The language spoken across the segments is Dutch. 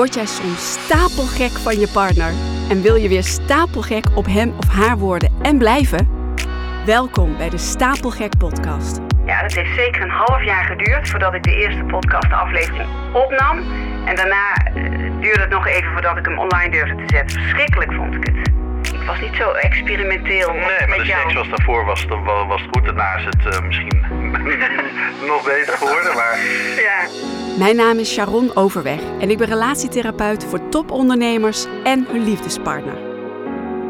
Word jij soms stapelgek van je partner en wil je weer stapelgek op hem of haar worden en blijven? Welkom bij de Stapelgek Podcast. Ja, dat heeft zeker een half jaar geduurd voordat ik de eerste podcastaflevering opnam. En daarna eh, duurde het nog even voordat ik hem online durfde te zetten. Verschrikkelijk vond ik het. Was niet zo experimenteel Nee, maar de jou. seks was daarvoor was, was goed. Daarna is het eh, misschien nog beter geworden. Maar Ja. Mijn naam is Sharon Overweg en ik ben relatietherapeut voor topondernemers en hun liefdespartner.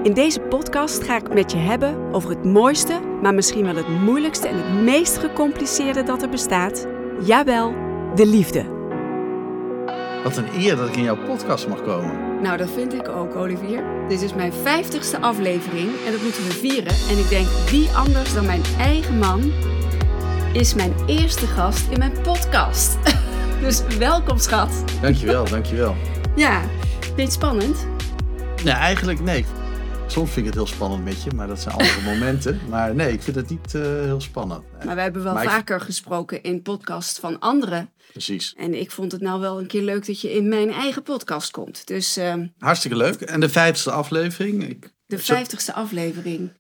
In deze podcast ga ik het met je hebben over het mooiste, maar misschien wel het moeilijkste en het meest gecompliceerde dat er bestaat. Jawel, de liefde. Wat een eer dat ik in jouw podcast mag komen. Nou, dat vind ik ook, Olivier. Dit is mijn vijftigste aflevering en dat moeten we vieren. En ik denk, wie anders dan mijn eigen man is mijn eerste gast in mijn podcast. Dus welkom, schat. Dankjewel, dankjewel. Ja, vind je het spannend? Nee, eigenlijk nee. Soms vind ik het heel spannend met je, maar dat zijn andere momenten. Maar nee, ik vind het niet eh, heel spannend. Nee, Maar we hebben wel Maar ik- vaker gesproken in podcasts van anderen. Precies. En ik vond het nou wel een keer leuk dat je in mijn eigen podcast komt. Dus ehm, Hartstikke leuk. En de vijftigste aflevering. Ik, de vijftigste aflevering.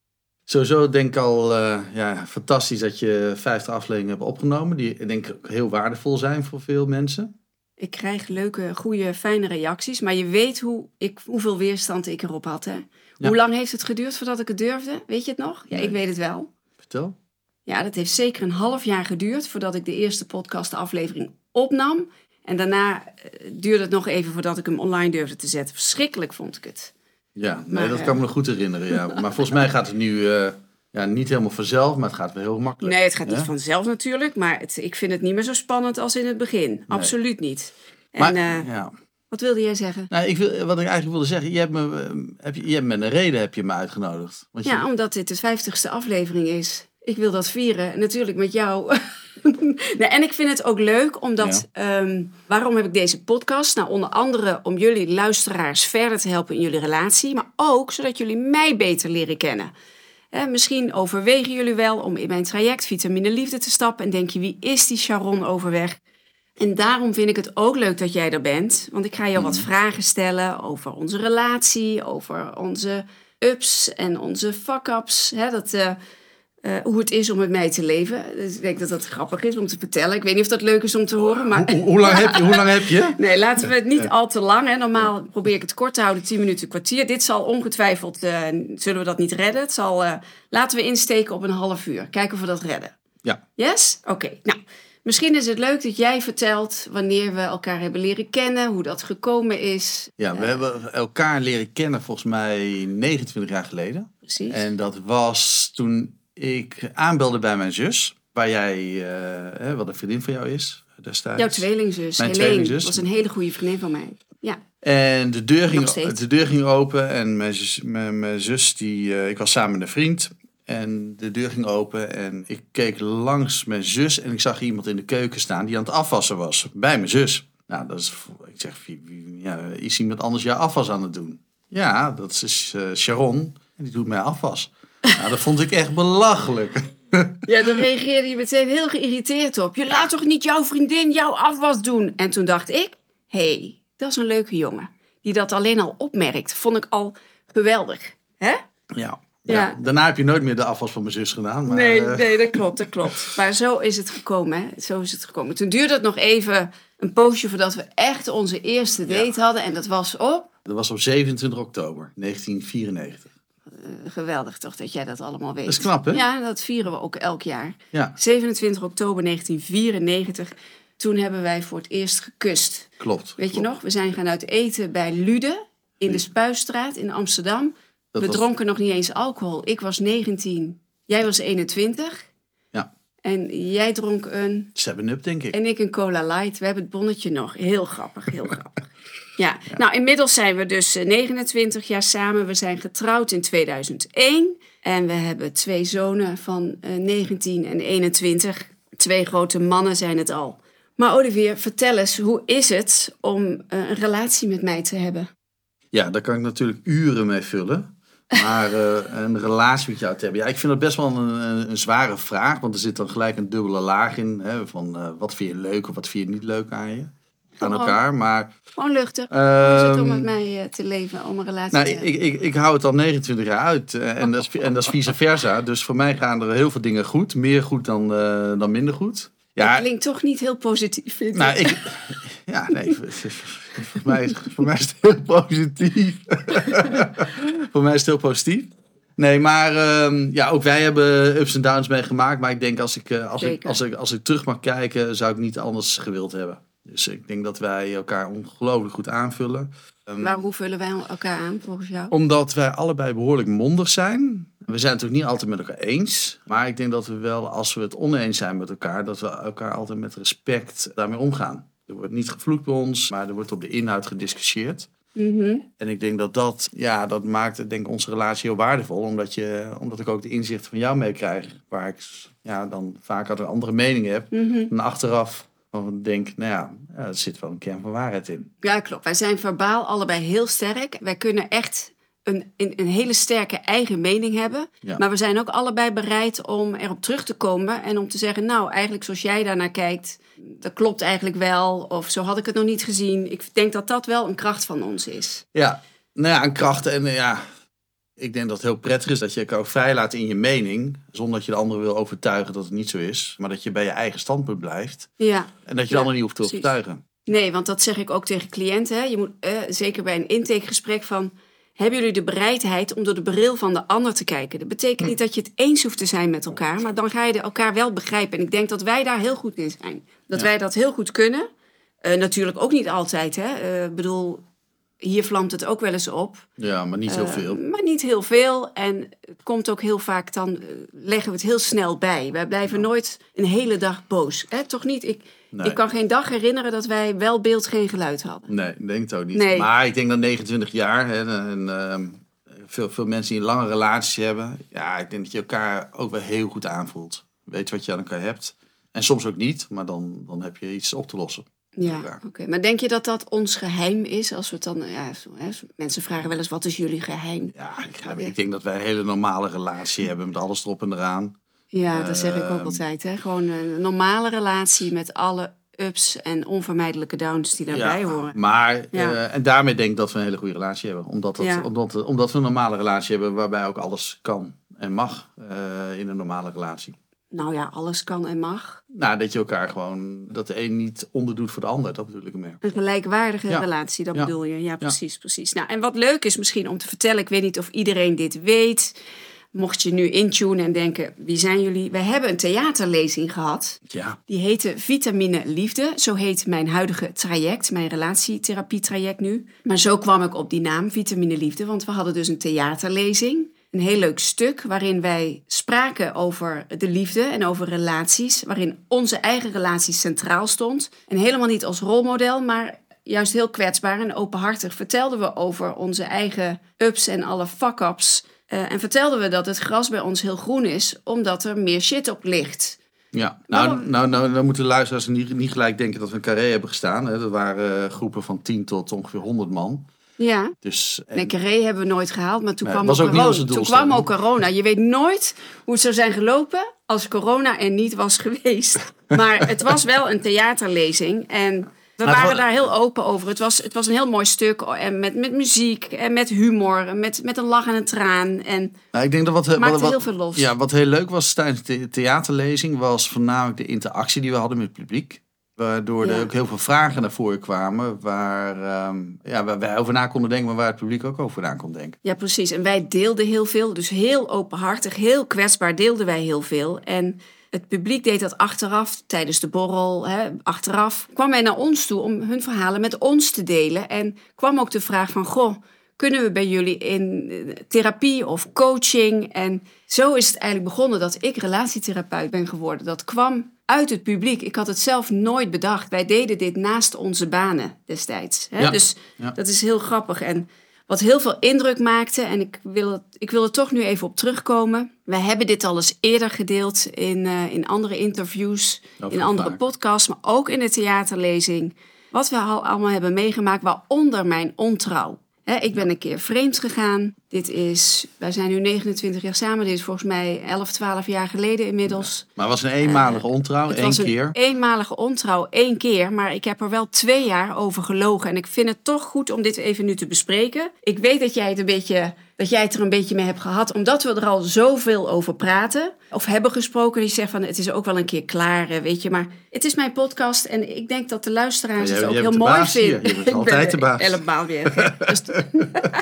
sowieso denk ik al eh, ja, fantastisch dat je vijftig afleveringen hebt opgenomen. Die ik denk ook heel waardevol zijn voor veel mensen. Ik krijg leuke, goede, fijne reacties. Maar je weet hoe ik, hoeveel weerstand ik erop had. Hè? Ja. Hoe lang heeft het geduurd voordat ik het durfde? Weet je het nog? Ja, Nee. ik weet het wel. Vertel. Ja, dat heeft zeker een half jaar geduurd voordat ik de eerste podcastaflevering opnam. En daarna eh, duurde het nog even voordat ik hem online durfde te zetten. Verschrikkelijk vond ik het. Ja, nee, Maar, dat eh, kan me nog goed herinneren. Ja. Maar volgens mij gaat het nu eh, ja, niet helemaal vanzelf, maar het gaat wel heel makkelijk. Nee, het gaat niet vanzelf natuurlijk, maar het, ik vind het niet meer zo spannend als in het begin. Absoluut niet. En Maar, ja. Wat wilde jij zeggen? Nou, ik wil, wat ik eigenlijk wilde zeggen, je hebt me, heb je, je hebt met een reden heb je me uitgenodigd. Want je- Ja, omdat dit de vijftigste aflevering is. Ik wil dat vieren, natuurlijk met jou. nee, en ik vind het ook leuk, omdat... ehm, waarom heb ik deze podcast? Nou, onder andere om jullie luisteraars verder te helpen in jullie relatie. Maar ook zodat jullie mij beter leren kennen. Misschien overwegen jullie wel om in mijn traject Vitamine Liefde te stappen. En denk je, wie is die Sharon Overweg? En daarom vind ik het ook leuk dat jij er bent. Want ik ga jou wat vragen stellen over onze relatie, over onze ups en onze fuck-ups. Hè, dat, eh, eh, hoe het is om met mij te leven. Dus ik denk dat dat grappig is om te vertellen. Ik weet niet of dat leuk is om te horen, maar... Hoe, hoe lang heb je? Hoe lang heb je? Nee, laten we het niet al te lang. Hè. Normaal probeer ik het kort te houden, 10 minuten, kwartier. Dit zal ongetwijfeld, eh, zullen we dat niet redden. Het zal, laten we insteken op een half uur. Kijken of we dat redden. Ja. Yes? Oké. Nou, misschien is het leuk dat jij vertelt wanneer we elkaar hebben leren kennen, hoe dat gekomen is. Ja, we hebben elkaar leren kennen volgens mij 29 jaar geleden. Precies. En dat was toen ik aanbelde bij mijn zus, waar jij, eh, hè, wat een vriendin van jou is destijds. Jouw tweelingzus, Mijn Helene, tweelingzus. was een hele goede vriendin van mij. Ja. En de deur, ging, de deur ging open en mijn zus, mijn, mijn zus die, eh, ik was samen met een vriend. En de deur ging open en ik keek langs mijn zus en ik zag iemand in de keuken staan die aan het afwassen was. Bij mijn zus. Nou, dat is, ik zeg, ja, is iemand anders jouw afwas aan het doen? Ja, dat is eh, Sharon en die doet mij afwas. Nou, dat vond ik echt belachelijk. ja, dan reageerde je meteen heel geïrriteerd op. Je laat toch niet jouw vriendin jouw afwas doen? En toen dacht ik, hé, hey, dat is een leuke jongen. Die dat alleen al opmerkt. Vond ik al geweldig. Hè? Ja. Ja. Daarna heb je nooit meer de afwas van mijn zus gedaan. Maar, nee, eh, nee, dat klopt, dat klopt. Maar zo is het gekomen, hè? Zo is het gekomen. Toen duurde het nog even een poosje voordat we echt onze eerste date hadden. En dat was op... Dat was op 27 oktober 1994. eh, geweldig toch, dat jij dat allemaal weet. Dat is knap, hè? Ja, dat vieren we ook elk jaar. Ja, 27 oktober 1994. Toen hebben wij voor het eerst gekust. klopt. Weet je nog? We zijn gaan uit eten bij Lude in de Spuistraat in Amsterdam. Dat we was- dronken nog niet eens alcohol. Ik was 19, jij was 21. Ja, En jij dronk een 7-up denk ik. en ik een cola light. We hebben het bonnetje nog. Heel grappig, heel grappig. Ja. nou inmiddels zijn we dus eh, 29 jaar samen. We zijn getrouwd in 2001. En we hebben twee zonen van eh, 19 en 21. Twee grote mannen zijn het al. Maar Olivier, vertel eens, hoe is het om eh, een relatie met mij te hebben? Ja, daar kan ik natuurlijk uren mee vullen. Maar eh, een relatie met jou te hebben. Ja, ik vind dat best wel een, een, zware vraag. Want er zit dan gelijk een dubbele laag in. Hè, van eh, wat vind je leuk of wat vind je niet leuk aan je. aan elkaar. Maar Gewoon luchtig. Hoe is het om Ehm, met mij eh, te leven, om een relatie nou, te ik, hebben? ik, ik hou het al 29 jaar uit. en, dat is, en dat is vice versa. Dus voor mij gaan er heel veel dingen goed. Meer goed dan, dan minder goed. Ja, Dat klinkt toch niet heel positief, vind ik. nou, ik, ja, nee, voor, mij, is- voor mij is het heel positief. voor mij is het heel positief. Nee, maar ehm, ja, ook wij hebben ups en downs meegemaakt. Maar ik denk als ik, eh, als, ik, als, ik, als ik terug mag kijken, zou ik niet anders gewild hebben. Dus ik denk dat wij elkaar ongelooflijk goed aanvullen. Ehm, Waarom hoe vullen wij elkaar aan, volgens jou? omdat wij allebei behoorlijk mondig zijn. We zijn het natuurlijk niet altijd met elkaar eens. Maar ik denk dat we wel, als we het oneens zijn met elkaar, dat we elkaar altijd met respect daarmee omgaan. Er wordt niet gevloekt bij ons, maar er wordt op de inhoud gediscussieerd. Mhm. En ik denk dat dat, ja, dat maakt denk ik, onze relatie heel waardevol. Omdat, je, omdat ik ook de inzichten van jou meekrijg. Waar ik ja, dan vaak een andere mening heb. Mhm. En achteraf van denk, nou ja, ja, er zit wel een kern van waarheid in. Ja, klopt. Wij zijn verbaal allebei heel sterk. Wij kunnen echt een, een, een hele sterke eigen mening hebben. Ja. Maar we zijn ook allebei bereid om erop terug te komen. En om te zeggen, nou, eigenlijk zoals jij daarnaar kijkt, dat klopt eigenlijk wel. Of zo had ik het nog niet gezien. Ik denk dat dat wel een kracht van ons is. Ja, nou ja, een kracht. En ja, ik denk dat het heel prettig is dat je elkaar ook vrij laat in je mening. Zonder dat je de andere wil overtuigen dat het niet zo is. Maar dat je bij je eigen standpunt blijft. Ja. En dat je de Ja, ander niet hoeft te precies. overtuigen. Nee, want dat zeg ik ook tegen cliënten. Hè. Je moet eh, zeker bij een intakegesprek van... Hebben jullie de bereidheid om door de bril van de ander te kijken? Dat betekent niet dat je het eens hoeft te zijn met elkaar, maar dan ga je de elkaar wel begrijpen. En ik denk dat wij daar heel goed in zijn. Dat Ja. wij dat heel goed kunnen. Eh, natuurlijk ook niet altijd. Hè. Ik bedoel, hier vlamt het ook wel eens op. Ja, maar niet heel Eh, veel. Maar niet heel veel. En het komt ook heel vaak, dan leggen we het heel snel bij. Wij blijven nooit een hele dag boos. Hè? Toch niet? Ik, Nee. ik kan geen dag herinneren dat wij wel beeld, geen geluid hadden. Nee, ik denk het ook niet. Nee. Maar ik denk dat 29 jaar hè, en, ehm, veel, veel mensen die een lange relatie hebben. Ja, ik denk dat je elkaar ook wel heel goed aanvoelt. Weet wat je aan elkaar hebt. En soms ook niet, maar dan, dan heb je iets op te lossen. Ja, oké. Maar denk je dat dat ons geheim is? Als we het dan, ja, zo, hè, mensen vragen wel eens, wat is jullie geheim? Ja, ik, ik denk dat wij een hele normale relatie hebben met alles erop en eraan. Ja, dat zeg ik ook Ehm. altijd. Hè? Gewoon een normale relatie met alle ups en onvermijdelijke downs die daarbij horen. Maar, Ja. eh, en daarmee denk ik dat we een hele goede relatie hebben. Omdat, dat, Ja. omdat, omdat we een normale relatie hebben waarbij ook alles kan en mag eh, in een normale relatie. Nou ja, alles kan en mag. Nou, dat je elkaar gewoon, dat de een niet onderdoet voor de ander, dat bedoel ik meer. Een gelijkwaardige relatie, dat bedoel je. Ja, precies, precies. Nou, en wat leuk is misschien om te vertellen, ik weet niet of iedereen dit weet. Mocht je nu intunen en denken, wie zijn jullie? Wij hebben een theaterlezing gehad. Ja, Die heette Vitamine Liefde. Zo heet mijn huidige traject, mijn relatietherapietraject nu. Maar zo kwam ik op die naam, Vitamine Liefde. Want we hadden dus een theaterlezing. Een heel leuk stuk waarin wij spraken over de liefde en over relaties. Waarin onze eigen relatie centraal stond. En helemaal niet als rolmodel, maar juist heel kwetsbaar en openhartig vertelden we over onze eigen ups en alle fuck-ups. Eh, en vertelden we dat het gras bij ons heel groen is, omdat er meer shit op ligt. ja. Nou, Waarom- nou, nou, dan moeten de luisteraars niet, niet gelijk denken dat we een carré hebben gestaan. Hè. Dat waren eh, groepen van 10 tot ongeveer 100 man. Ja, Dus, en- nee, carré hebben we nooit gehaald, maar toen Nee, kwam was ook corona. Toen kwam ook corona. Je weet nooit hoe het zou zijn gelopen als corona er niet was geweest. Maar het was wel een theaterlezing en we Maar waren wa- daar heel open over. Het was, het was een heel mooi stuk en met, met muziek en met humor, en met, met een lach en een traan. En Nou, ik denk dat wat, wat, maakte wat- heel veel los. Ja, wat heel leuk was tijdens de theaterlezing was voornamelijk de interactie die we hadden met het publiek. Waardoor Ja. er ook heel veel vragen naar voren kwamen waar, ehm, ja, waar wij over na konden denken, maar waar het publiek ook over na kon denken. Ja, precies. En wij deelden heel veel. Dus heel openhartig, heel kwetsbaar deelden wij heel veel. En het publiek deed dat achteraf, tijdens de borrel, hè, achteraf. Kwam hij naar ons toe om hun verhalen met ons te delen. En kwam ook de vraag van, goh, kunnen we bij jullie in eh, therapie of coaching? En zo is het eigenlijk begonnen dat ik relatietherapeut ben geworden. Dat kwam uit het publiek. Ik had het zelf nooit bedacht. Wij deden dit naast onze banen destijds. Hè? Ja, Dus ja. dat is heel grappig. En wat heel veel indruk maakte, en ik wil, het, ik wil er toch nu even op terugkomen. Wij hebben dit al eens eerder gedeeld in, eh, in andere interviews, in andere vaak. podcasts, maar ook in de theaterlezing. Wat we al allemaal hebben meegemaakt, waaronder mijn ontrouw. Ik ben een keer vreemd gegaan Dit is, wij zijn nu 29 jaar samen. Dit is volgens mij 11, 12 jaar geleden inmiddels. Maar het was een eenmalige ontrouw, Eh, Het één was een keer. eenmalige ontrouw, één keer. Maar ik heb er wel twee jaar over gelogen. En ik vind het toch goed om dit even nu te bespreken. Ik weet dat jij het, een beetje, dat jij het er een beetje mee hebt gehad. Omdat we er al zoveel over praten. Of hebben gesproken. Die zegt van het is ook wel een keer klaar, hè, weet je. Maar het is mijn podcast. En ik denk dat de luisteraars Ja, het ook heel mooi vinden. Je bent Ik altijd de baas. Helemaal weer. Dus-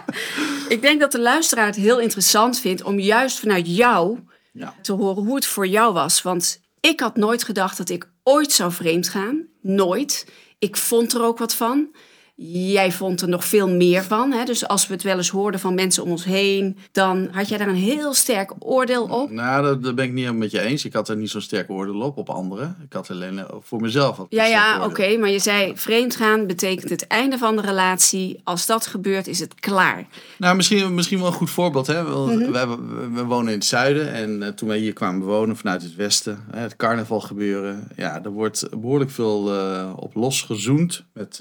ik denk dat de luisteraar het heel interessant vindt om juist vanuit jou Ja. te horen hoe het voor jou was. Want ik had nooit gedacht dat ik ooit zou vreemd gaan. Nooit. Ik vond er ook wat van. Jij vond er nog veel meer van. Hè? Dus als we het wel eens hoorden van mensen om ons heen, dan had jij daar een heel sterk oordeel op. Nou, dat, dat ben ik niet helemaal met je eens. Ik had er niet zo'n sterk oordeel op, op anderen. Ik had alleen eh, voor mezelf. Ja, ja, oké. maar je zei vreemd gaan betekent het einde van de relatie. Als dat gebeurt, is het klaar. Nou, misschien, misschien wel een goed voorbeeld. Hè? Want Mhm. wij, we, we wonen in het zuiden. En eh, toen wij hier kwamen wonen vanuit het westen. Hè, het carnaval gebeuren. Ja, er wordt behoorlijk veel eh, op los gezoend met,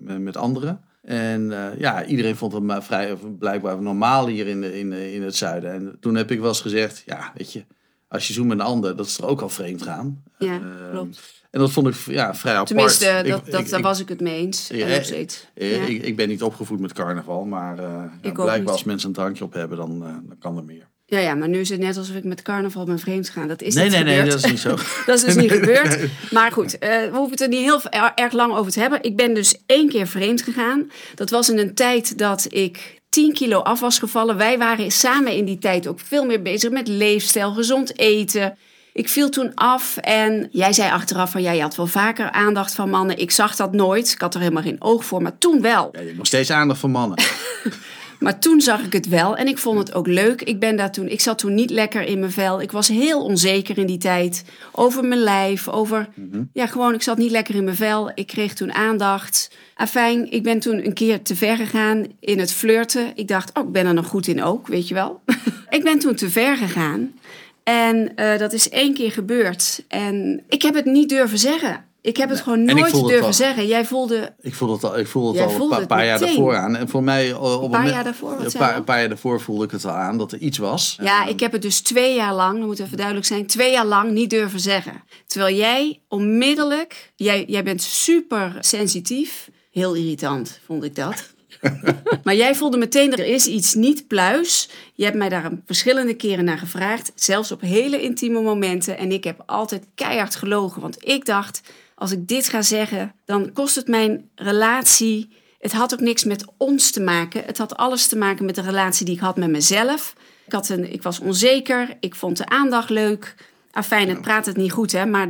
met, met anderen. En eh, ja, iedereen vond het maar vrij, blijkbaar normaal hier in, de- in, de- in het zuiden. En toen heb ik wel eens gezegd, ja, weet je, als je zoent met een ander, dat is er ook al vreemd gaan. Ja, Eh, klopt. En dat vond ik ja, vrij apart. Tenminste, Ik- dat, dat, ik- daar ik- was ik het mee eens. Ja, en nog steeds. eh, Ja. Ik, ik ben niet opgevoed met carnaval, maar eh, ja, blijkbaar als mensen een drankje op hebben, dan, eh, dan kan er meer. Ja, ja, maar nu is het net alsof ik met carnaval ben vreemd gaan. Dat is Nee, niet nee, nee, dat is niet zo. Dat is dus niet gebeurd. Maar goed, eh, we hoeven het er niet heel er- erg lang over te hebben. Ik ben dus één keer vreemd gegaan. Dat was in een tijd dat ik 10 kilo af was gevallen. Wij waren samen in die tijd ook veel meer bezig met leefstijl, gezond eten. Ik viel toen af en jij zei achteraf van ja, je had wel vaker aandacht van mannen. Ik zag dat nooit. Ik had er helemaal geen oog voor, maar toen wel. Ja, je hebt nog steeds aandacht voor mannen. Maar toen zag ik het wel en ik vond het ook leuk. Ik, ben daar toen, ik zat toen niet lekker in mijn vel. Ik was heel onzeker in die tijd. Over mijn lijf, over... Ja, gewoon, ik zat niet lekker in mijn vel. Ik kreeg toen aandacht. Afijn, ik ben toen een keer te ver gegaan in het flirten. Ik dacht, oh, ik ben er nog goed in ook, weet je wel. ik ben toen te ver gegaan. En eh, dat is één keer gebeurd. En ik heb het niet durven zeggen. Ik heb het gewoon nooit durven zeggen. Jij voelde Ik voelde het al, ik voelde het al een paar, jaar daarvoor aan. En voor mij... eh, Op een paar moment- jaar daarvoor, Een paar, een jaar daarvoor voelde ik het al aan dat er iets was. Ja, ik heb het dus twee jaar lang, dat moet even duidelijk zijn, twee jaar lang niet durven zeggen. Terwijl jij onmiddellijk, jij, jij bent super sensitief. Heel irritant, vond ik dat. maar jij voelde meteen, er is iets niet pluis. Je hebt mij daar een verschillende keren naar gevraagd. Zelfs op hele intieme momenten. En ik heb altijd keihard gelogen. Want ik dacht, als ik dit ga zeggen, dan kost het mijn relatie... Het had ook niks met ons te maken. Het had alles te maken met de relatie die ik had met mezelf. Ik, had een, ik was onzeker. Ik vond de aandacht leuk. Afijn, het praat het niet goed, hè. Maar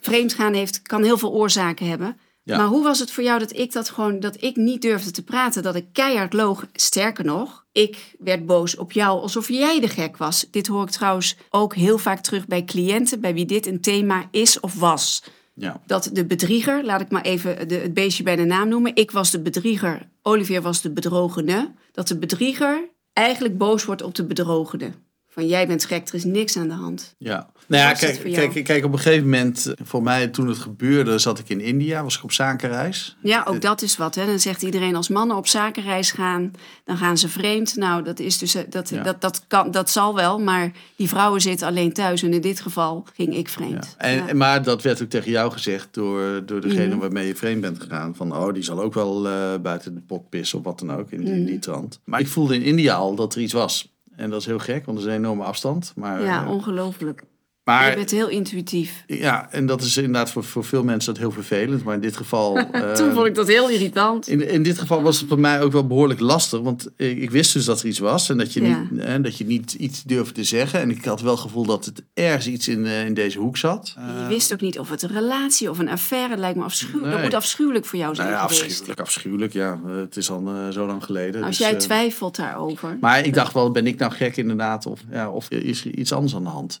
vreemdgaan heeft, kan heel veel oorzaken hebben. Ja. Maar hoe was het voor jou dat ik dat gewoon, dat ik niet durfde te praten, dat ik keihard loog? Sterker nog, ik werd boos op jou alsof jij de gek was. Dit hoor ik trouwens ook heel vaak terug bij cliënten, bij wie dit een thema is of was. Ja. Dat de bedrieger, laat ik maar even de, het beestje bij de naam noemen. Ik was de bedrieger, Olivier was de bedrogene. Dat de bedrieger eigenlijk boos wordt op de bedrogene. Van jij bent gek, er is niks aan de hand. Ja. Nou ja, kijk, kijk, kijk, op een gegeven moment, eh, voor mij toen het gebeurde, zat ik in India, was ik op zakenreis. Ja, ook dat is wat. Hè. Dan zegt iedereen als mannen op zakenreis gaan, dan gaan ze vreemd. Nou, dat, is dus, eh, dat, Ja. dat, dat, kan, dat zal wel, maar die vrouwen zitten alleen thuis. En in dit geval ging ik Ja. vreemd. En, Ja. Maar dat werd ook tegen jou gezegd door, door degene Mhm. waarmee je vreemd bent gegaan. Van, oh, die zal ook wel eh, buiten de pot pissen of wat dan ook, in die, Mhm. die trant. Maar ik voelde in India al dat er iets was. En dat is heel gek, want er is een enorme afstand. Maar, ja, eh, ongelooflijk. Maar Je bent heel intuïtief. Ja, en dat is inderdaad voor, voor veel mensen dat heel vervelend. Maar in dit geval. Toen vond ik dat heel irritant. in, in dit geval was het voor mij ook wel behoorlijk lastig. Want ik, ik wist dus dat er iets was. En dat je, Ja. niet, hè, dat je niet iets durfde te zeggen. En ik had wel het gevoel dat het ergens iets in, eh, in deze hoek zat. Je wist ook niet of het een relatie of een affaire lijkt me afschuwelijk. Dat moet afschuwelijk voor jou zijn Nou ja, geweest. afschuwelijk, afschuwelijk. Ja, het is al eh, zo lang geleden. Als dus, jij eh, twijfelt daarover. Maar ik dacht wel, ben ik nou gek inderdaad? Of, ja, of is er iets anders aan de hand?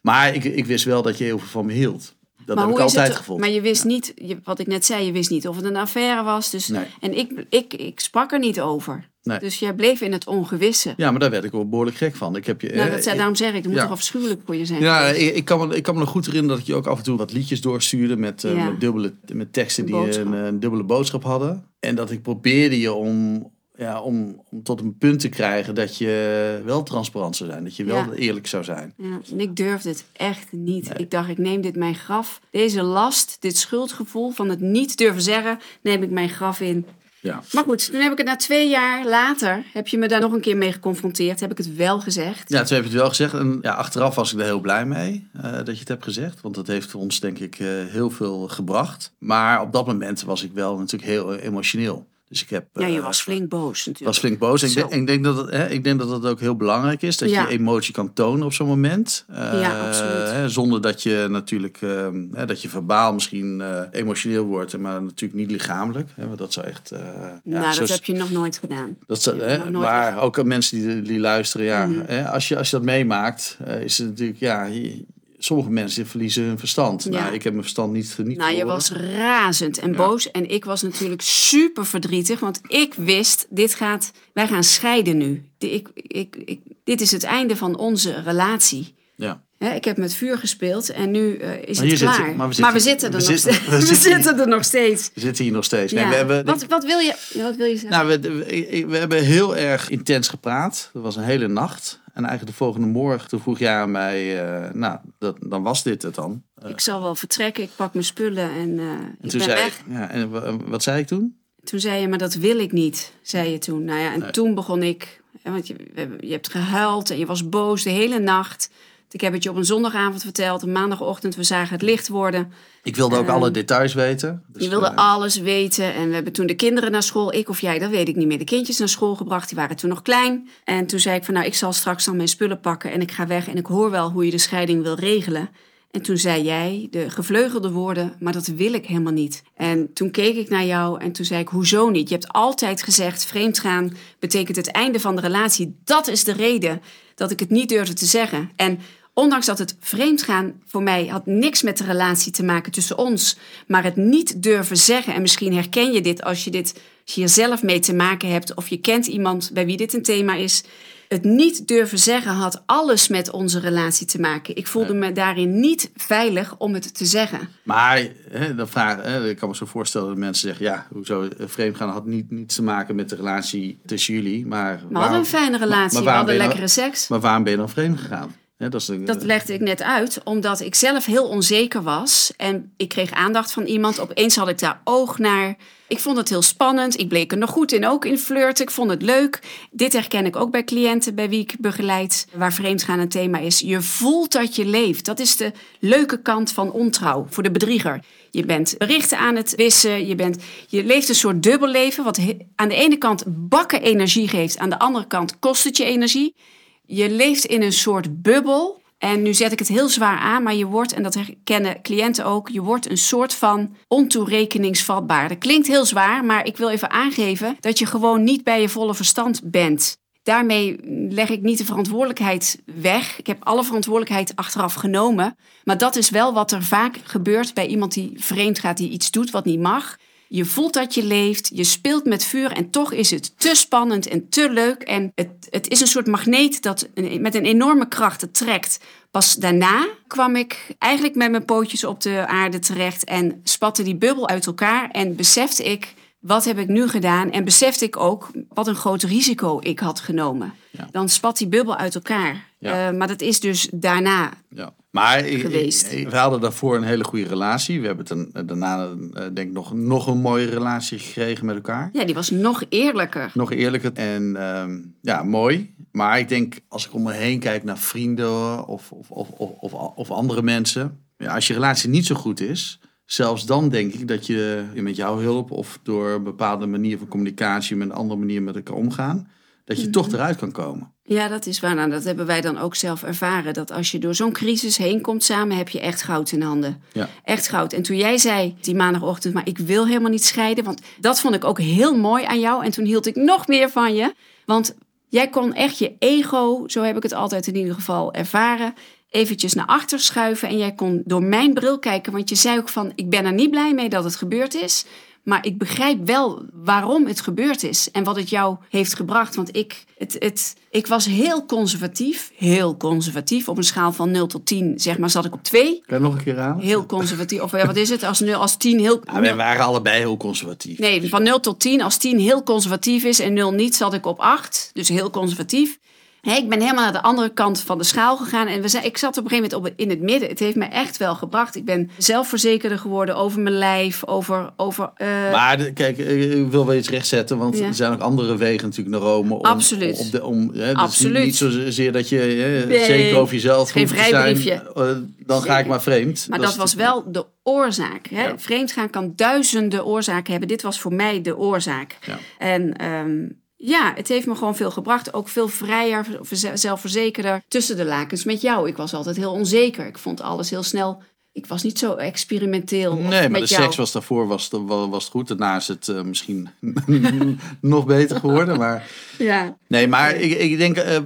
Maar ik, ik wist wel dat je heel veel van me hield. Dat maar heb ik altijd het, gevoeld. Maar je wist niet, je, wat ik net zei, je wist niet of het een affaire was. Dus, Nee. En ik, ik, ik sprak er niet over. Nee. Dus jij bleef in het ongewisse. Ja, maar daar werd ik wel behoorlijk gek van. Ik heb je, nou, eh, dat, ik- daarom zeg ik, dat moet ja. toch afschuwelijk voor je zijn Ja, ik, ik, kan me, ik kan me nog goed herinneren dat ik je ook af en toe wat liedjes doorstuurde met, eh, met, dubbele, met teksten die boodschap. een, een dubbele boodschap hadden. En dat ik probeerde je om ja, om, om tot een punt te krijgen dat je wel transparant zou zijn. Dat je wel Ja. eerlijk zou zijn. Ja, en ik durfde het echt niet. Ik dacht, ik neem dit mijn graf. Deze last, dit schuldgevoel van het niet durven zeggen, neem ik mijn graf in. Ja. Maar goed, toen heb ik het na twee jaar later, heb je me daar nog een keer mee geconfronteerd. Heb ik het wel gezegd. Ja, toen heb je het wel gezegd. En ja, achteraf was ik er heel blij mee eh, dat je het hebt gezegd. Want dat heeft ons denk ik eh, heel veel gebracht. Maar op dat moment was ik wel natuurlijk heel emotioneel. Dus ik heb... Ja, je eh, was flink boos natuurlijk. was flink boos. Ik, denk, ik, denk dat het, hè, ik denk dat het ook heel belangrijk is dat Ja. je emotie kan tonen op zo'n moment. Eh, Ja, absoluut. Hè, zonder dat je natuurlijk ehm, hè, dat je verbaal misschien eh, emotioneel wordt, maar natuurlijk niet lichamelijk. Hè, want dat zou echt. eh, ja, nou, zo dat heb je nog nooit gedaan. dat zou- hè, nooit maar ook aan mensen die, die luisteren, ja, Mhm. hè, als, je, als je dat meemaakt, eh, is het natuurlijk, ja, je- sommige mensen verliezen hun verstand. Ja. Nou, ik heb mijn verstand niet, niet Nou, je was razend en boos. En ik was natuurlijk super verdrietig. Want ik wist, dit gaat, wij gaan scheiden nu. Ik, ik, ik, dit is het einde van onze relatie. Ja. Ik heb met vuur gespeeld en nu eh, is Maar het klaar. zitten- maar, maar we we zitten, er we nog zitten- we steeds. We zitten zitten er nog steeds. We zitten hier nog steeds. Nee, Ja. we hebben, wat, wat, wil je, wat wil je zeggen? Nou, we, we, we hebben heel erg intens gepraat. Dat was een hele nacht. En eigenlijk de volgende morgen, toen vroeg jij aan mij, eh, nou, dat, dan was dit het dan. ik zal wel vertrekken, ik pak mijn spullen en eh, En ik toen ben zei weg. ik, ja, en wa- wat zei ik toen? Toen zei je, maar dat wil ik niet, zei je toen. Nou ja, en toen begon ik, want je, je hebt gehuild en je was boos de hele nacht. Ik heb het je op een zondagavond verteld, een maandagochtend, we zagen het licht worden. Ik wilde ook Ehm, alle details weten. Dus, Je wilde eh, alles weten en we hebben toen de kinderen naar school, ik of jij, dat weet ik niet meer, de kindjes naar school gebracht. Die waren toen nog klein. En toen zei ik van, nou, ik zal straks dan mijn spullen pakken en ik ga weg en ik hoor wel hoe je de scheiding wil regelen. En toen zei jij de gevleugelde woorden, maar dat wil ik helemaal niet. En toen keek ik naar jou en toen zei ik, hoezo niet? Je hebt altijd gezegd, vreemdgaan betekent het einde van de relatie. Dat is de reden dat ik het niet durfde te zeggen. En ondanks dat het vreemdgaan voor mij had niks met de relatie te maken tussen ons, maar het niet durven zeggen, en misschien herken je dit als je dit als je hier zelf mee te maken hebt of je kent iemand bij wie dit een thema is. Het niet durven zeggen had alles met onze relatie te maken. Ik voelde me daarin niet veilig om het te zeggen. Maar hè, dan vraag, hè, ik kan me zo voorstellen dat mensen zeggen, ja, hoezo eh, vreemdgaan had niet, niets te maken met de relatie tussen jullie. Maar We hadden een fijne relatie, we hadden lekkere seks. Maar waarom ben je dan vreemd gegaan? Dat Dat legde ik net uit, omdat ik zelf heel onzeker was. En ik kreeg aandacht van iemand. Opeens had ik daar oog naar. Ik vond het heel spannend. Ik bleek er nog goed in, ook in flirten. Ik vond het leuk. Dit herken ik ook bij cliënten bij wie ik begeleid. Waar vreemdgaan een thema is. Je voelt dat je leeft. Dat is de leuke kant van ontrouw voor de bedrieger. Je bent berichten aan het wissen. Je, bent, je leeft een soort dubbelleven. Wat aan de ene kant bakken energie geeft. Aan de andere kant kost het je energie. Je leeft in een soort bubbel. En nu zet ik het heel zwaar aan, maar je wordt, en dat herkennen cliënten ook, je wordt een soort van ontoerekeningsvatbaar. Dat klinkt heel zwaar, maar ik wil even aangeven dat je gewoon niet bij je volle verstand bent. Daarmee leg ik niet de verantwoordelijkheid weg. Ik heb alle verantwoordelijkheid achteraf genomen. Maar dat is wel wat er vaak gebeurt bij iemand die vreemd gaat, die iets doet wat niet mag. Je voelt dat je leeft, je speelt met vuur en toch is het te spannend en te leuk. En het, het is een soort magneet dat met een enorme kracht het trekt. Pas daarna kwam ik eigenlijk met mijn pootjes op de aarde terecht en spatte die bubbel uit elkaar. En besefte ik, wat heb ik nu gedaan? En besefte ik ook wat een groot risico ik had genomen. Ja. Dan spat die bubbel uit elkaar. Ja. Eh, maar dat is dus daarna. Ja. Maar ik, Geweest. ik- we hadden daarvoor een hele goede relatie. We hebben het een, daarna eh, denk ik nog, nog een mooie relatie gekregen met elkaar. Ja, die was nog eerlijker. Nog eerlijker en ehm, ja, mooi. Maar ik denk, als ik om me heen kijk naar vrienden of, of, of, of, of, of andere mensen. Ja, als je relatie niet zo goed is, zelfs dan denk ik dat je met jouw hulp of door een bepaalde manier van communicatie, met een andere manier met elkaar omgaan, dat je toch eruit kan komen. Ja, dat is waar. Nou, dat hebben wij dan ook zelf ervaren. Dat als je door zo'n crisis heen komt samen, heb je echt goud in handen. Ja. Echt goud. En toen jij zei die maandagochtend, maar ik wil helemaal niet scheiden. Want dat vond ik ook heel mooi aan jou. En toen hield ik nog meer van je. Want jij kon echt je ego, zo heb ik het altijd in ieder geval ervaren, eventjes naar achter schuiven. En jij kon door mijn bril kijken. Want je zei ook van, ik ben er niet blij mee dat het gebeurd is. Maar ik begrijp wel waarom het gebeurd is en wat het jou heeft gebracht. Want ik, het, het, ik was heel conservatief, heel conservatief. Op een schaal van 0 tot 10, zeg maar, zat ik op 2. Kan je nog een keer aan? Heel conservatief. Of ja, wat is het? Als, 0, als 10 heel... Ja, wij waren allebei heel conservatief. Nee, van 0 tot 10. Als 10 heel conservatief is en 0 niet, zat ik op 8. Dus heel conservatief. Ik ben helemaal naar de andere kant van de schaal gegaan. En we zijn, ik zat op een gegeven moment op, in het midden. Het heeft me echt wel gebracht. Ik ben zelfverzekerder geworden over mijn lijf. Over, over, uh... Maar kijk, ik wil wel iets rechtzetten. Want Ja. er zijn ook andere wegen natuurlijk naar Rome. Om, Absoluut. De, om, hè, dus Absoluut. Niet zozeer dat je hè, Nee, zeker over jezelf geen te zijn. vrijbriefje. eh, dan ga ik maar vreemd. Maar dat, was wel de oorzaak. Hè? Ja. Vreemdgaan kan duizenden oorzaken hebben. Dit was voor mij de oorzaak. Ja. En ehm, ja, het heeft me gewoon veel gebracht. Ook veel vrijer, verze- zelfverzekerder. Tussen de lakens met jou. Ik was altijd heel onzeker. Ik vond alles heel snel. Ik was niet zo experimenteel. Nee, maar de jou. was was daarvoor was, was het goed. Daarna is het eh, misschien nog beter geworden. Maar Ja. Nee, maar ik, ik denk, eh,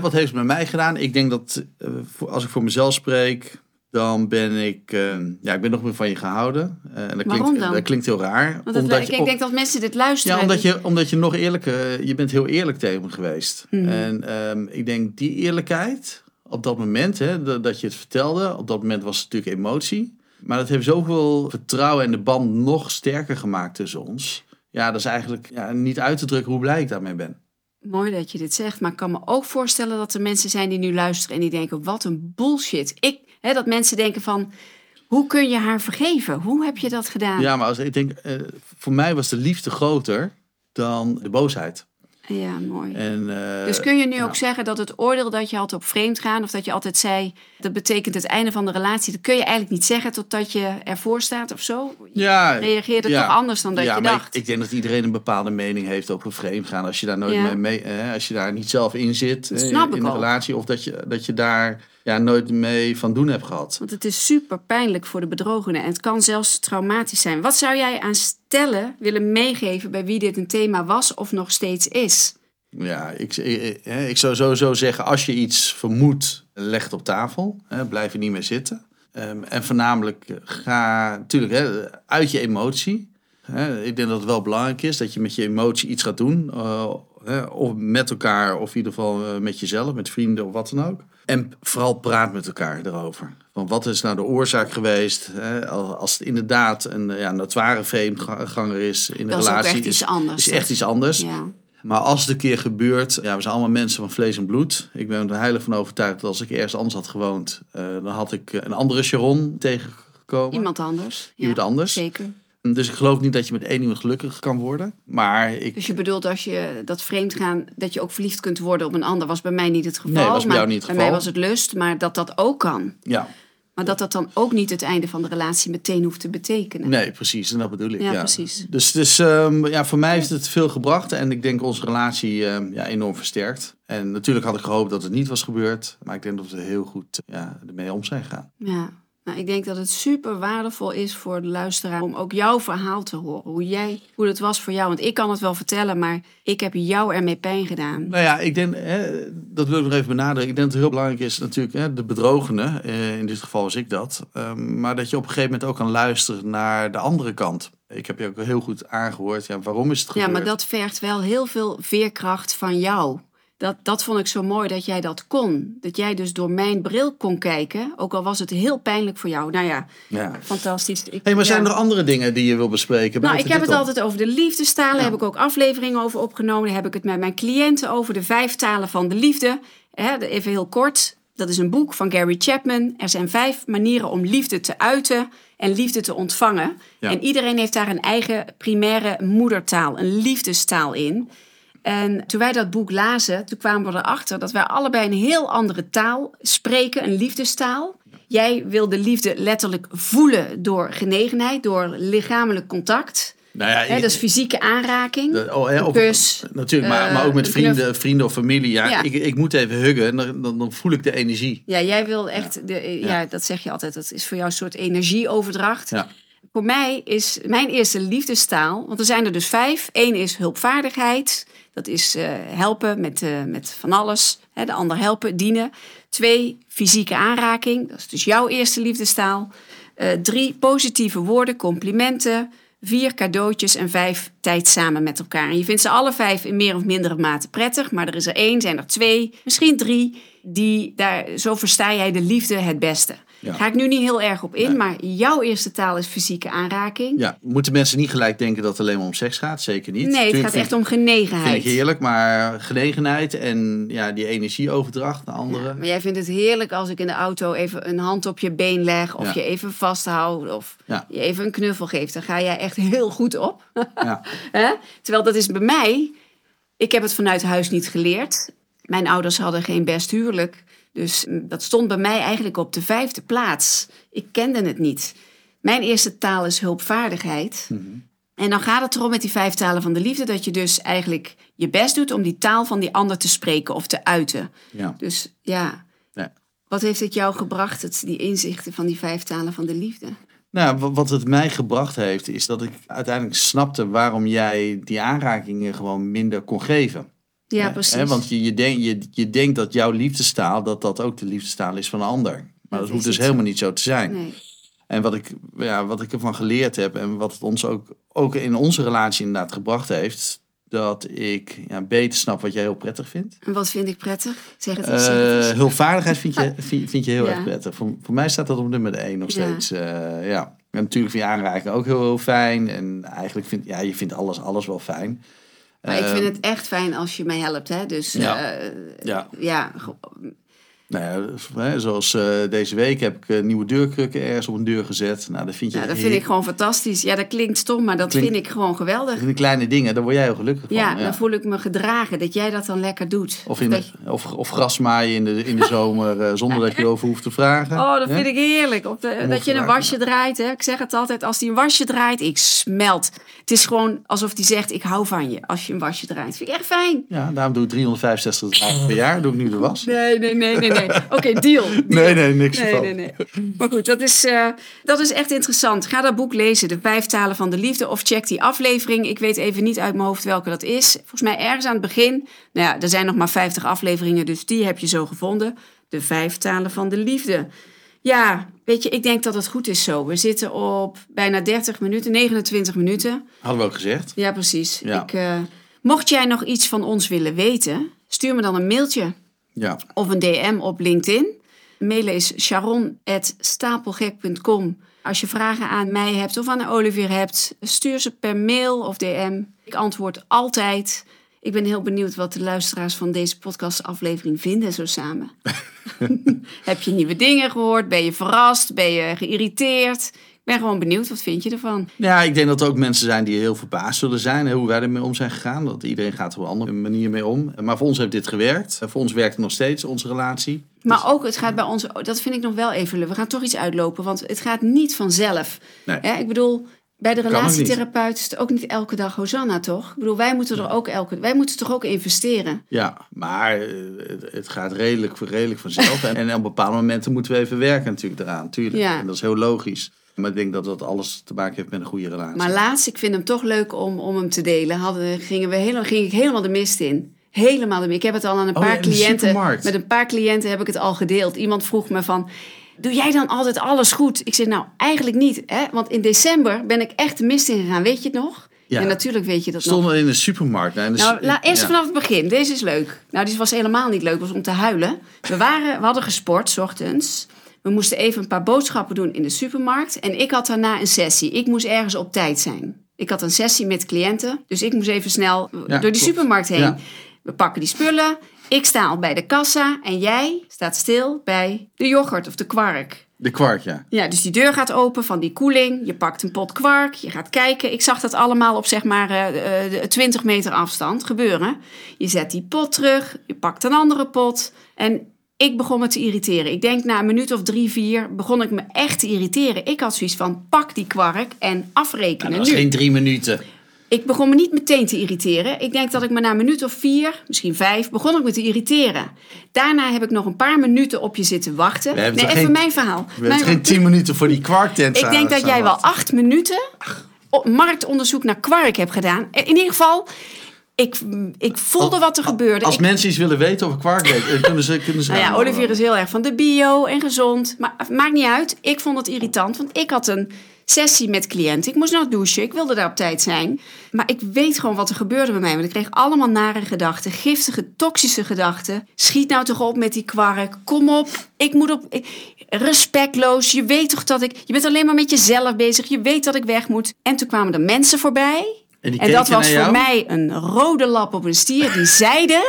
wat, heeft het met mij gedaan? Ik denk dat eh, als ik voor mezelf spreek, dan ben ik, eh, ja, ik ben nog meer van je gehouden. Eh, en dat Waarom klinkt, dan? Dat klinkt heel raar. Want het, ik, je, ik denk dat mensen dit luisteren. ja, omdat je, omdat je nog eerlijker, je bent heel eerlijk tegen me geweest. Mhm. En ehm, ik denk die eerlijkheid, op dat moment, hè, dat, dat je het vertelde, op dat moment was het natuurlijk emotie. Maar dat heeft zoveel vertrouwen en de band nog sterker gemaakt tussen ons. Ja, dat is eigenlijk ja, niet uit te drukken hoe blij ik daarmee ben. Mooi dat je dit zegt, maar ik kan me ook voorstellen dat er mensen zijn die nu luisteren en die denken: wat een bullshit. Ik, hè, dat mensen denken van: hoe kun je haar vergeven? Hoe heb je dat gedaan? Ja, maar als, ik denk, eh, voor mij was de liefde groter dan de boosheid. Ja, mooi. En, eh, dus kun je nu ja. ook zeggen dat het oordeel dat je had op vreemd gaan, of dat je altijd zei dat betekent het einde van de relatie, dat kun je eigenlijk niet zeggen totdat je ervoor staat of zo? ja, reageerde ja. toch anders dan dat ja, je dacht? Ik, ik denk dat iedereen een bepaalde mening heeft over vreemd gaan. Als je daar nooit mee, mee eh, als je daar niet zelf in zit in ik een relatie, of dat je, dat je daar ja, nooit mee van doen hebt gehad. Want het is super pijnlijk voor de bedrogene en het kan zelfs traumatisch zijn. Wat zou jij aan stellen willen meegeven bij wie dit een thema was of nog steeds is? Ja, ik, ik, ik zou sowieso zeggen, als je iets vermoedt, leg het op tafel. Hè, blijf er niet meer zitten. Ehm, en voornamelijk eh, ga natuurlijk hè, uit je emotie. Hè, ik denk dat het wel belangrijk is dat je met je emotie iets gaat doen. eh, hè, of met elkaar, of in ieder geval eh, met jezelf, met vrienden of wat dan ook. En vooral praat met elkaar erover. Van wat is nou de oorzaak geweest? Hè, als het inderdaad een ja, notoire vreemdganger is in de Dat is relatie. echt iets anders. Is echt iets anders. Ja. Maar als het een keer gebeurt, ja, we zijn allemaal mensen van vlees en bloed. Ik ben er heilig van overtuigd dat als ik ergens anders had gewoond, eh, dan had ik een andere Sharon tegengekomen. Iemand anders. Iemand anders. Zeker. Dus ik geloof niet dat je met één iemand gelukkig kan worden. Maar ik. Dus je bedoelt als je dat vreemd gaan, dat je ook verliefd kunt worden op een ander, was bij mij niet het geval. Nee, was bij maar jou niet het Bij geval. mij was het lust, maar dat dat ook kan. Ja, Maar dat dat dan ook niet het einde van de relatie meteen hoeft te betekenen. nee, precies. En dat bedoel ik. Ja, Ja, precies. Dus, dus ehm, ja, voor mij heeft het veel gebracht. En ik denk onze relatie ehm, ja, enorm versterkt. En natuurlijk had ik gehoopt dat het niet was gebeurd. Maar ik denk dat we heel goed ja, ermee om zijn gegaan. Ja. Nou, ik denk dat het super waardevol is voor de luisteraar om ook jouw verhaal te horen. Hoe, jij, hoe het was voor jou. Want ik kan het wel vertellen, maar ik heb jou ermee pijn gedaan. Nou ja, ik denk, hè, dat wil ik nog even benadrukken. Ik denk dat het heel belangrijk is natuurlijk hè, de bedrogene. eh, in dit geval was ik dat. Ehm, maar dat je op een gegeven moment ook kan luisteren naar de andere kant. Ik heb je ook heel goed aangehoord. Ja, waarom is het Ja, gebeurd? maar dat vergt wel heel veel veerkracht van jou. Dat, dat vond ik zo mooi dat jij dat kon. Dat jij dus door mijn bril kon kijken. Ook al was het heel pijnlijk voor jou. Nou ja, Ja. fantastisch. Ik, Hey, maar zijn er andere dingen die je wil bespreken? Nou, ik heb het altijd over de liefdestalen. Ja. heb ik ook afleveringen over opgenomen. Daar heb ik het met mijn cliënten over. De vijf talen van de liefde. Hè, even heel kort. Dat is een boek van Gary Chapman. Er zijn vijf manieren om liefde te uiten en liefde te ontvangen. Ja. En iedereen heeft daar een eigen primaire moedertaal, een liefdestaal in. En toen wij dat boek lazen, toen kwamen we erachter dat wij allebei een heel andere taal spreken, een liefdestaal. Jij wil de liefde letterlijk voelen door genegenheid, door lichamelijk contact. Nou ja, dat is fysieke aanraking. de- oh, op- kus. Natuurlijk, maar, eh, maar ook met een vrienden, vrienden of familie. Ja, Ja. Ik, ik moet even huggen en dan, dan, dan voel ik de energie. Ja, jij wil echt, de, ja. Dat zeg je altijd, dat is voor jou een soort energieoverdracht. Ja. Voor mij is mijn eerste liefdestaal, want er zijn er dus vijf. Eén is hulpvaardigheid, dat is eh, helpen met, eh, met van alles. Hè, de ander helpen, dienen. Twee, fysieke aanraking, dat is dus jouw eerste liefdestaal. Eh, drie, positieve woorden, complimenten. vier cadeautjes en vijf tijd samen met elkaar. En je vindt ze alle vijf in meer of mindere mate prettig, maar er is er één, zijn er twee, misschien drie, die daar, zo versta jij de liefde het beste. Ja. Ga ik nu niet heel erg op in, maar jouw eerste taal is fysieke aanraking. Ja, moeten mensen niet gelijk denken dat het alleen maar om seks gaat? Zeker niet. Nee, het Tuurlijk gaat echt om genegenheid. Vind ik heerlijk, maar genegenheid en ja, die energieoverdracht naar anderen. Maar jij vindt het heerlijk als ik in de auto even een hand op je been leg, of Ja. je even vasthoud, of je even een knuffel geeft. Dan ga jij echt heel goed op. Ja. Terwijl dat is bij mij, ik heb het vanuit huis niet geleerd. Mijn ouders hadden geen best huwelijk. Dus mm, dat stond bij mij eigenlijk op de vijfde plaats. Ik kende het niet. Mijn eerste taal is hulpvaardigheid. En dan gaat het erom met die vijf talen van de liefde... dat je dus eigenlijk je best doet om die taal van die ander te spreken of te uiten. Ja. Dus ja, Ja. wat heeft het jou gebracht, het, die inzichten van die vijf talen van de liefde? Nou, wa- wat het mij gebracht heeft, is dat ik uiteindelijk snapte waarom jij die aanrakingen gewoon minder kon geven. Ja, precies. Hè, Want je, je, denk, je, je denkt dat jouw liefdestaal, dat dat ook de liefdestaal is van een ander. Maar dat, hoeft dus helemaal niet zo te zijn. Nee. En wat ik, ja, wat ik ervan geleerd heb en wat het ons ook, ook in onze relatie inderdaad gebracht heeft, dat ik ja, beter snap wat jij heel prettig vindt. En wat vind ik prettig? Zeg het eens. Eh hulpvaardigheid vind je, vind, vind je heel Ja. erg prettig. Voor, voor mij staat dat op nummer 1 nog Ja. steeds. eh, ja. En natuurlijk vind je aanraking ook heel, heel fijn. En eigenlijk vind ja, je vindt alles, alles wel fijn. Maar ik Eh, vind het echt fijn als je mij helpt. Hè? Dus Ja. ja, Ja, nou ja, dus, zoals eh, deze week heb ik eh, nieuwe deurkrukken ergens op een deur gezet. Nou, dat vind je ja, dat heer- vind ik gewoon fantastisch. Ja, dat klinkt stom, maar dat vind ik gewoon geweldig. Dat die kleine dingen, daar word jij heel gelukkig van. Ja, dan voel ik me gedragen dat jij dat dan lekker doet. Of, in de, Dat je- of, of grasmaaien in de, in de zomer eh, zonder dat je erover hoeft te vragen. Oh, dat vind ik heerlijk. Op de, dat je een wasje draait. Hè? Ik zeg het altijd, als hij een wasje draait, ik smelt. Het is gewoon alsof hij zegt, ik hou van je als je een wasje draait. Vind ik echt fijn. Ja, daarom doe ik 365 dagen per jaar, doe ik nu de was. Nee, nee, nee, nee. nee. Oké, deal. Nee, nee, niks Nee, nee, nee. Maar goed, dat is, eh, dat is echt interessant. Ga dat boek lezen, De Vijf Talen van de Liefde. Of check die aflevering. Ik weet even niet uit mijn hoofd welke dat is. Volgens mij ergens aan het begin. Nou ja, er zijn nog maar 50 afleveringen, dus die heb je zo gevonden. De Vijf Talen van de Liefde. Ja, weet je, ik denk dat het goed is zo. We zitten op bijna 30 minuten, 29 minuten. Hadden we ook gezegd. Ja, precies. Ja. Ik, eh, mocht jij nog iets van ons willen weten, stuur me dan een mailtje Ja. of een DM op LinkedIn. Mailen is sharon.stapelgek.com. Als je vragen aan mij hebt of aan Olivier hebt, stuur ze per mail of DM. Ik antwoord altijd. Ik ben heel benieuwd wat de luisteraars van deze podcastaflevering vinden zo samen. Heb je nieuwe dingen gehoord? Ben je verrast? Ben je geïrriteerd? Ik ben gewoon benieuwd. Wat vind je ervan? Ja, ik denk dat er ook mensen zijn die heel verbaasd zullen zijn. Hoe wij ermee om zijn gegaan. Dat iedereen gaat op een andere manier mee om. Maar voor ons heeft dit gewerkt. Voor ons werkt het nog steeds, onze relatie. Maar ook, het gaat bij ons, dat vind ik nog wel even leuk. We gaan toch iets uitlopen, want het gaat niet vanzelf. Nee. Ik bedoel, bij de relatietherapeut is het ook niet elke dag Hosanna, toch? Ik bedoel, wij moeten er ook elke, wij moeten toch ook investeren. Ja, maar eh, het- het gaat redelijk, redelijk vanzelf. en, en op bepaalde momenten moeten we even werken natuurlijk eraan. Tuurlijk. Ja. En dat is heel logisch. Maar ik denk dat dat alles te maken heeft met een goede relatie. Maar laatst, ik vind hem toch leuk om, om hem te delen. Hadden, gingen we helemaal, ging ik helemaal de mist in. Helemaal de mist. Ik heb het al aan een Oh paar ja, cliënten. Met een paar cliënten heb ik het al gedeeld. Iemand vroeg me van. Doe jij dan altijd alles goed? Ik zeg nou eigenlijk niet. Hè? Want in december ben ik echt de mist in gegaan. Weet je het nog? Ja. En natuurlijk weet je dat nog. stonden in de supermarkt. In de Nou, su- la, eerst ja. vanaf het begin. Deze is leuk. Nou, die was helemaal niet leuk. was om te huilen. We, waren, we hadden gesport, s ochtends. We moesten even een paar boodschappen doen in de supermarkt. En ik had daarna een sessie. Ik moest ergens op tijd zijn. Ik had een sessie met cliënten. Dus ik moest even snel door die klopt. supermarkt heen. Ja. We pakken die spullen. Ik sta al bij de kassa. En jij staat stil bij de yoghurt of de kwark. De kwark, ja. Ja, dus die deur gaat open van die koeling. Je pakt een pot kwark, je gaat kijken. Ik zag dat allemaal op zeg maar eh, eh, 20 meter afstand gebeuren. Je zet die pot terug, je pakt een andere pot. En ik begon me te irriteren. Ik denk na een minuut of drie, vier begon ik me echt te irriteren. Ik had zoiets van pak die kwark en afrekenen Dat was nu. geen drie minuten. Ik begon me niet meteen te irriteren. Ik denk dat ik me na een minuut of vier, misschien vijf, begon ik me te irriteren. Daarna heb ik nog een paar minuten op je zitten wachten. Nee, even geen- mijn verhaal. We hebben Mijn- geen tien minuten voor die kwarktent ik denk dat jij wel acht minuten op marktonderzoek naar kwark hebt gedaan. In ieder geval, ik, ik voelde wat er gebeurde. Als Ik- mensen iets willen weten over kwark dan kunnen ze, kunnen ze nou ja. Olivier is heel erg van de bio en gezond. Maar maakt niet uit. Ik vond het irritant, want ik had een sessie met cliënten. Ik moest nog douchen, ik wilde daar op tijd zijn. Maar ik weet gewoon wat er gebeurde bij mij. Want ik kreeg allemaal nare gedachten, giftige, toxische gedachten. Schiet nou toch op met die kwark. Kom op, ik moet op... ik- respectloos, je weet toch dat ik... Je bent alleen maar met jezelf bezig, je weet dat ik weg moet. En toen kwamen er mensen voorbij... En dat was voor jou? mij een rode lap op een stier. Die zeiden,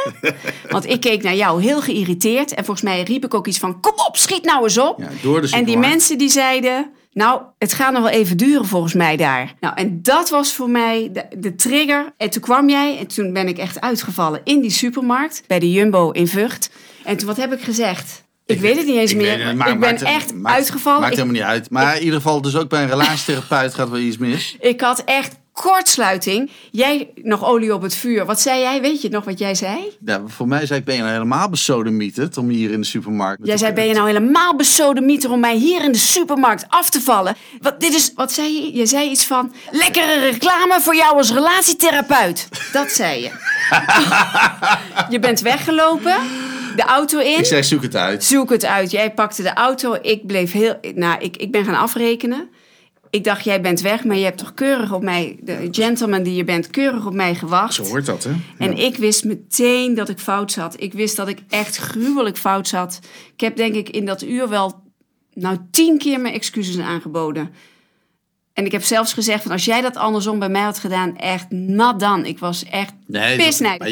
want ik keek naar jou heel geïrriteerd. En volgens mij riep ik ook iets van, kom op, schiet nou eens op. Ja, door de en die mensen die zeiden, nou, het gaat nog wel even duren volgens mij daar. Nou, en dat was voor mij de, de trigger. En toen kwam jij en toen ben ik echt uitgevallen in die supermarkt. Bij de Jumbo in Vught. En toen, wat heb ik gezegd? Ik, weet het niet eens meer. het, ik maar ben maakt- echt maakt- uitgevallen. Maakt Ik- helemaal niet uit. Maar in ieder geval, dus ook bij een relatietherapeut gaat wel iets mis. Ik had echt kortsluiting. Jij nog olie op het vuur. Wat zei jij? Weet je nog wat jij zei? Ja, voor mij zei ik, ben je nou helemaal besodemieterd om hier in de supermarkt... Jij zei, ben je nou helemaal besodemieter om mij hier in de supermarkt af te vallen? Wat, dit is, wat zei je? Je zei iets van, lekkere reclame voor jou als relatietherapeut. Dat zei je. je bent weggelopen, de auto in. Ik zei, zoek het uit. Zoek het uit. Jij pakte de auto. Ik bleef heel. Nou, ik, ik ben gaan afrekenen. Ik dacht, jij bent weg, maar je hebt toch keurig op mij, de gentleman die je bent, keurig op mij gewacht. Zo hoort dat, hè? En ik wist meteen dat ik fout zat. Ik wist dat ik echt gruwelijk fout zat. Ik heb denk ik in dat uur wel, nou, tien keer mijn excuses aangeboden. En ik heb zelfs gezegd van als jij dat andersom bij mij had gedaan, echt nat dan. Ik was echt Nee,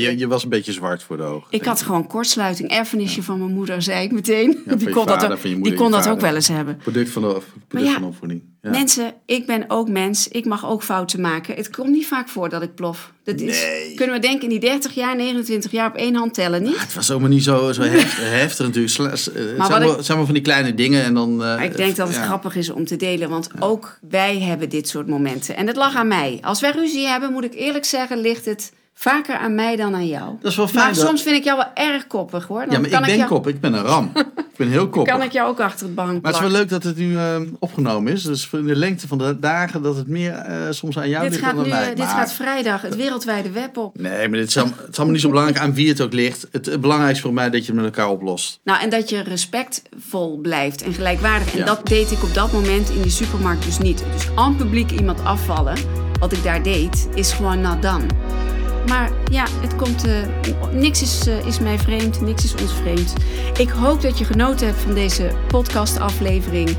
je, je was een beetje zwart voor de ogen. Ik had gewoon kortsluiting, erfenisje van mijn moeder, zei ik meteen. die kon, dat, ook- die kon dat ook wel eens hebben. Product van de, product ja, van de opvoeding. Ja. Mensen, ik ben ook mens. Ik mag ook fouten maken. Het komt niet vaak voor dat ik plof. Dat is, Nee. Kunnen we denken in die 30 jaar, 29 jaar op één hand tellen, niet? Het was ook maar niet zo, zo hef- heftig natuurlijk. Sla- eh, wat zijn, ik- zijn wel van die kleine dingen en dan... eh, Maar ik denk dat het ja. grappig is om te delen, want ook wij hebben dit soort momenten. En het lag aan mij. Als wij ruzie hebben, moet ik eerlijk zeggen, ligt het vaker aan mij dan aan jou. Dat is wel fijn. Maar dat- soms vind ik jou wel erg koppig hoor. Dan ja, maar kan ik ben jou, kop. Ik ben een ram. ik ben heel koppig. Kan ik jou ook achter het bank Maar het is wel leuk dat het nu eh, opgenomen is. Dus voor de lengte van de dagen dat het meer eh, soms aan jou Dit, ligt gaat, dan aan nu, mij. eh, dit Maar- gaat vrijdag het wereldwijde web op. Nee, maar dit is, allemaal- het is allemaal niet zo belangrijk aan wie het ook ligt. Het, het belangrijkste voor mij is dat je het met elkaar oplost. Nou, en dat je respectvol blijft en gelijkwaardig. En Ja. dat deed ik op dat moment in die supermarkt dus niet. Dus aan publiek iemand afvallen, wat ik daar deed, is gewoon not done. Maar ja, het komt, eh, niks is, eh, is mij vreemd, niks is ons vreemd. Ik hoop dat je genoten hebt van deze podcastaflevering.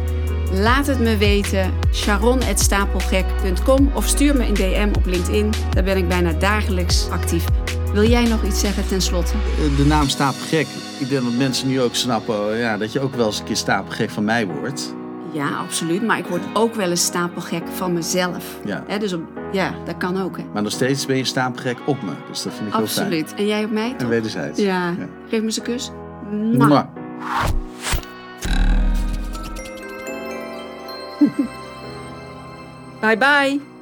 Laat het me weten, sharon.stapelgek.com of stuur me een DM op LinkedIn. Daar ben ik bijna dagelijks actief. Wil jij nog iets zeggen ten slotte? Eh, De naam stapelgek. Ik denk dat mensen nu ook snappen ja, dat je ook wel eens een keer stapelgek van mij wordt. Ja, absoluut. Maar ik word ook wel eens stapelgek van mezelf. Ja. Hè, dus op, ja, dat kan ook. Hè. Maar nog steeds ben je stapelgek op me. Dus dat vind ik heel fijn. Absoluut. En jij op mij? En toch? wederzijds. Ja. Ja. Geef me eens een kus. Mwah. Mwah. Bye bye.